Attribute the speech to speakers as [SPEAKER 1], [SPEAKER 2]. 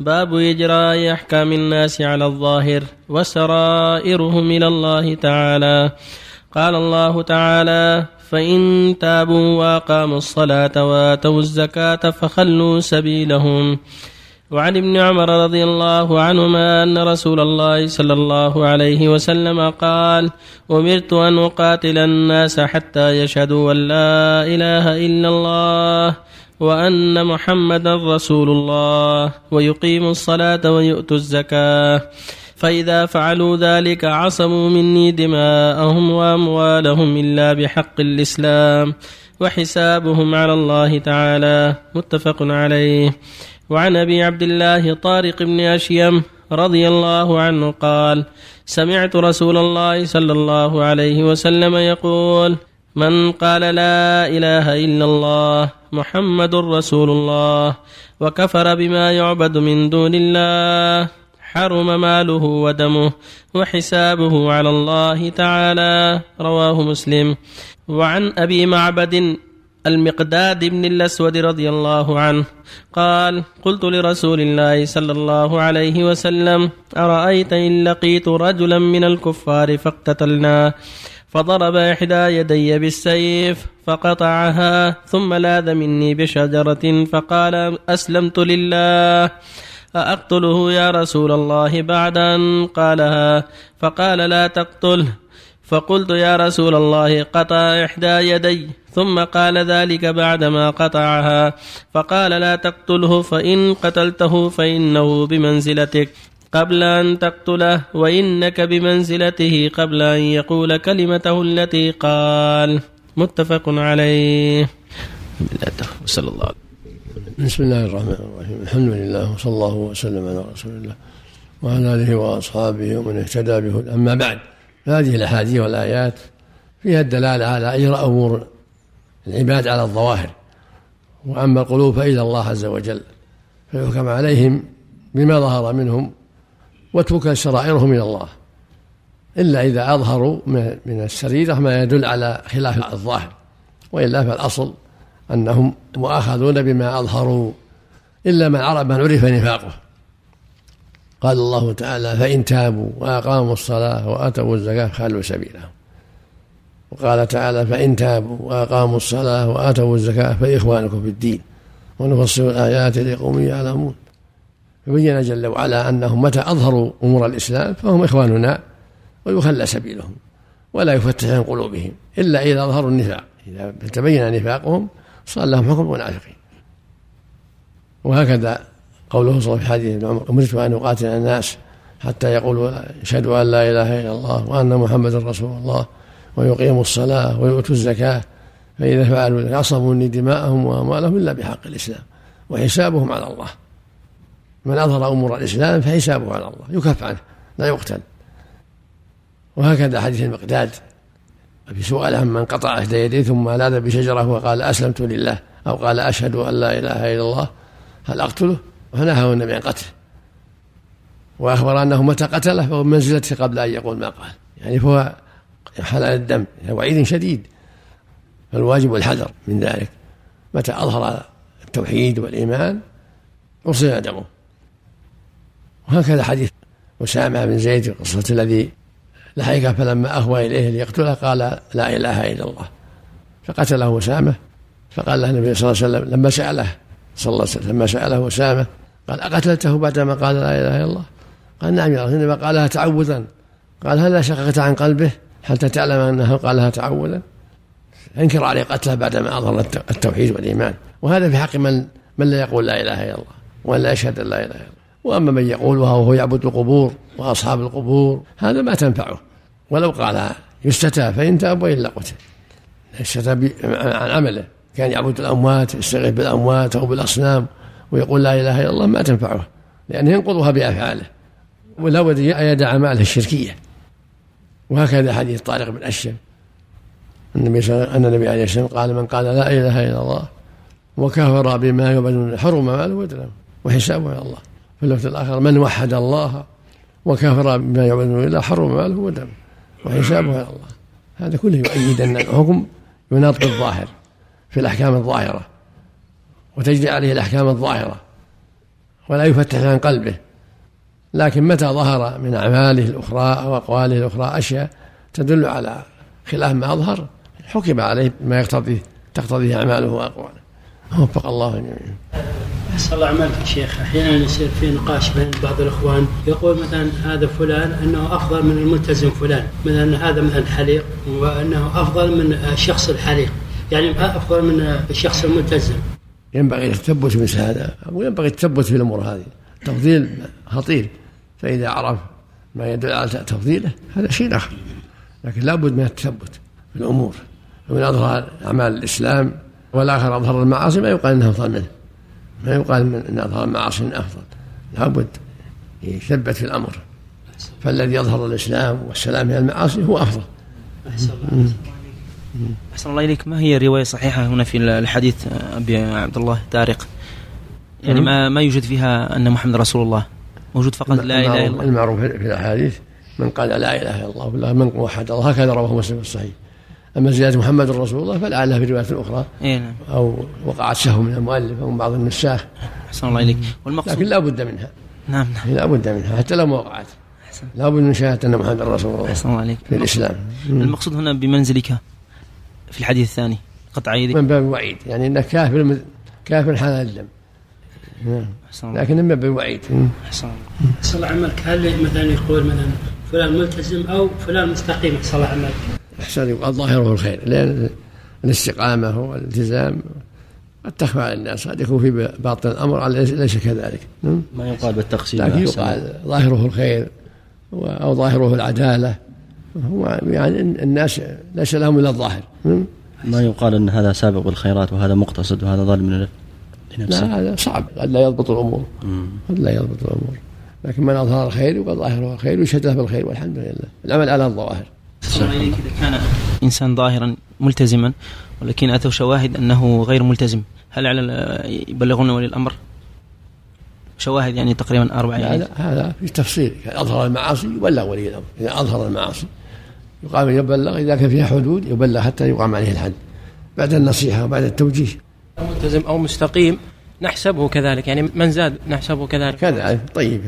[SPEAKER 1] باب إجراء أحكام الناس على الظاهر وسرائرهم إلى الله تعالى. قال الله تعالى فإن تابوا وأقاموا الصلاة وآتوا الزكاة فخلوا سبيلهم. وعن ابن عمر رضي الله عنهما أن رسول الله صلى الله عليه وسلم قال أمرت أن أقاتل الناس حتى يشهدوا أن لا إله إلا الله وأن محمدا رسول الله ويقيموا الصلاة ويؤتوا الزكاة. فإذا فعلوا ذلك عصموا مني دماءهم وأموالهم إلا بحق الإسلام وحسابهم على الله تعالى. متفق عليه. وعن أبي عبد الله طارق بن أشيم رضي الله عنه قال سمعت رسول الله صلى الله عليه وسلم يقول من قال لا إله إلا الله محمد رسول الله وكفر بما يعبد من دون الله حرم ماله ودمه وحسابه على الله تعالى رواه مسلم. وعن أبي معبد المقداد بن الأسود رضي الله عنه قال قلت لرسول الله صلى الله عليه وسلم أرأيت إن لقيت رجلا من الكفار فاقتتلناه فضرب إحدى يدي بالسيف فقطعها ثم لاذ مني بشجرة فقال أسلمت لله أأقتله يا رسول الله بعد أن قالها. فقال لا تقتله فقلت يا رسول الله قطع إحدى يدي. ثم قال ذلك بعدما قطعها. فقال لا تقتله فإن قتلته فإنه بمنزلتك. قبل أن تقتله وإنك بمنزلته قبل أن يقول كلمته التي قال. متفق عليه.
[SPEAKER 2] صلى الله بسم الله الرحمن الرحيم. الحمد لله وصلى الله وسلم على رسول الله وعلى آله وأصحابه ومن اهتدى به أما بعد فهذه الأحاديث والآيات فيها الدلالة على إجراء أمور العباد على الظواهر. وأما القلوب فإلى الله عز وجل فيحكم عليهم بما ظهر منهم وتوكل سرائرهم إلى الله. إلا إذا أظهروا من السريرة ما يدل على خلاف الظاهر وإلا فالأصل أنهم مؤاخذون بما أظهروا إلا من عرف من عرف نفاقه. قال الله تعالى فإن تابوا وأقاموا الصلاة وآتوا الزكاة خلوا سبيلهم. وقال تعالى فإن تابوا وأقاموا الصلاة وآتوا الزكاة فإخوانكم في الدين. ونفصل الآيات لقوم يعلمون. فبين جل وعلا أنهم متى أظهروا أمور الإسلام فهم إخواننا ويخلى سبيلهم ولا يفتح عن قلوبهم إلا إذا أظهروا النفاق. إذا تبين نفاقهم صار لهم حكم المنافقين وهكذا قوله صلى الله عليه وسلم في حديث أن أقاتل الناس حتى يقولوا يشهدوا أن لا إله إلا الله وأن محمدا رسول الله ويقيموا الصلاة ويؤتوا الزكاة فإذا فعلوا ذلك عصموا دماءهم وأموالهم إلا بحق الإسلام وحسابهم على الله. من أظهر أمور الإسلام فحسابه على الله يكف عنه لا يقتل. وهكذا حديث المقداد في سؤال عن من قطع إحدى يديه ثم لاذ بشجرة وقال أسلمت لله أو قال أشهد أن لا إله إلا الله هل أقتله؟ فنهاه النبي عن قتله. وأخبر أنه متى قتله؟ فهو بمنزلته قبل أن يقول ما قال. يعني فهو حلال الدم وعيد شديد. فالواجب الحذر من ذلك. متى أظهر التوحيد والإيمان؟ أرسل دمه. وهكذا حديث أسامة بن زيد قصة الذي لحقه فلما أهوى إليه ليقتله قال لا إله إلا الله. فقتله أسامة. فقال له النبي صلى الله عليه وسلم لما سأله صلى الله عليه وسلم لما سأله أسامة قال أقتلته بعدما قال لا إله إلا الله؟ قال نعم يا رسول إنما قالها تعوذا. قال هل شققت عن قلبه؟ حتى تعلم أنه قالها تعوذا؟ انكر عليه قتله بعدما أظهر التوحيد والإيمان. وهذا في حق من من لا يقول لا إله إلا الله ولا يشهد أن لا إله إلا الله. وأما من يقولها وهو يعبد القبور وأصحاب القبور هذا ما تنفعه. ولو قال يستتاب فإن تاب وإلا قتل يستتاب عن عمله. كان يعبد الأموات يستغيث بالأموات أو بالأصنام ويقول لا إله إلا الله ما تنفعه لأنه ينقضها بأفعاله. ولا بد يدع أعماله الشركية. وهكذا حديث طارق بن أشم النبي أن النبي عليه الصلاة والسلام قال من قال لا إله إلا الله وكفر بما يعبد حرم ماله ودمه وحسابه على الله. في اللفظ الآخر. من وحد الله وكفر بما يعبد من الله حرم ماله ودمه وحسابه على الله. هذا كله يؤيد أن الحكم يناط بالظاهر في الأحكام الظاهرة وتجري عليه الأحكام الظاهرة ولا يفتح عن قلبه. لكن متى ظهر من أعماله الأخرى أو أقواله الأخرى أشياء تدل على خلاف ما أظهر؟ حكم عليه ما يقتضيه تقتضيه أعماله وأقواله. وفق الله جميعا.
[SPEAKER 3] أحسن الله عملك شيخ. أحيانا يصير في نقاش بين بعض الإخوان. يقول مثلا هذا فلان أنه أفضل من الملتزم فلان. مثلا هذا مثلا حليق وأنه أفضل من الشخص الحليق. يعني أفضل من الشخص الملتزم.
[SPEAKER 2] ينبغي التثبت مثل هذا وينبغي التثبت في الأمور هذه. تفضيل خطير. فإذا عرف ما يدل على تفضيله هذا شيء آخر. لكن لابد من التثبت في الأمور. ومن أظهر أعمال الإسلام والآخر أظهر المعاصي ما يقال أنه أفضل منه. ما يقال من أن أظهر المعاصي أفضل. لابد يثبت في الأمر. فالذي يظهر الإسلام والسلام من المعاصي هو أفضل.
[SPEAKER 4] أحسن الله إليك. ما هي رواية صحيحة هنا في الحديث أبي عبد الله تارق يعني ما ما يوجد فيها أن محمد رسول الله؟ موجود فقط لا إله إلا الله.
[SPEAKER 2] المعروف في الأحاديث من قال لا إله إلا الله من وحد الله هكذا رواه مسلم في الصحيح. أما زيادة محمد رسول الله فلعلها في رواية أخرى.
[SPEAKER 4] إيه نعم.
[SPEAKER 2] أو وقعت سهو من المؤلف أو من بعض النساخ
[SPEAKER 4] أحسن الله إليك. والمقصود
[SPEAKER 2] لكن لا بد منها.
[SPEAKER 4] نعم نعم.
[SPEAKER 2] لا بد منها. حتى لو ما وقعت. لا بد من شهادة أن محمد رسول الله
[SPEAKER 4] أحسن الله عليك
[SPEAKER 2] في الإسلام.
[SPEAKER 4] المقصود هنا بمنزلك في الحديث الثاني قطع يدك.
[SPEAKER 2] من باب الوعيد يعني أنك كافر كافر حلال الدم. نعم. لكن من باب الوعيد
[SPEAKER 3] أحسن الله عملك. هل مثلا يقول مثلا فلان ملتزم أو فلان مستقيم؟ أحسن الله عملك.
[SPEAKER 2] أحسن. يقال ظاهره الخير. لأن الاستقامة والالتزام قد تخفى على الناس. قد يكون في باطن الأمر. ليس كذلك.
[SPEAKER 5] ما يقال بالتقسيم
[SPEAKER 2] لكن يقال ظاهره الخير أو ظاهره العدالة. هو يعني الناس ليس لهم إلا الظاهر.
[SPEAKER 5] ما يقال أن هذا سابق بالخيرات وهذا مقتصد وهذا ظالم
[SPEAKER 2] لنفسه. لا هذا صعب. قد لا يضبط الأمور. قد لا يضبط الأمور. لكن من أظهر الخير يقال ظاهره الخير ويشهد له بالخير والحمد لله. العمل على الظواهر.
[SPEAKER 4] إذا كان إنسان ظاهرا ملتزما ولكن أتوا شواهد أنه غير ملتزم. هل على يبلغون ولي الأمر؟ شواهد يعني تقريبا أربعة
[SPEAKER 2] يعني لا هذا في تفصيل. أظهر المعاصي يبلغ ولي الأمر. إذا أظهر المعاصي يقام يبلغ إذا كان فيها حدود يبلغ حتى يقام عليه الحد. بعد النصيحة وبعد التوجيه.
[SPEAKER 1] ملتزم أو مستقيم نحسبه كذلك. يعني من زاد نحسبه كذلك.
[SPEAKER 2] كذلك طيب.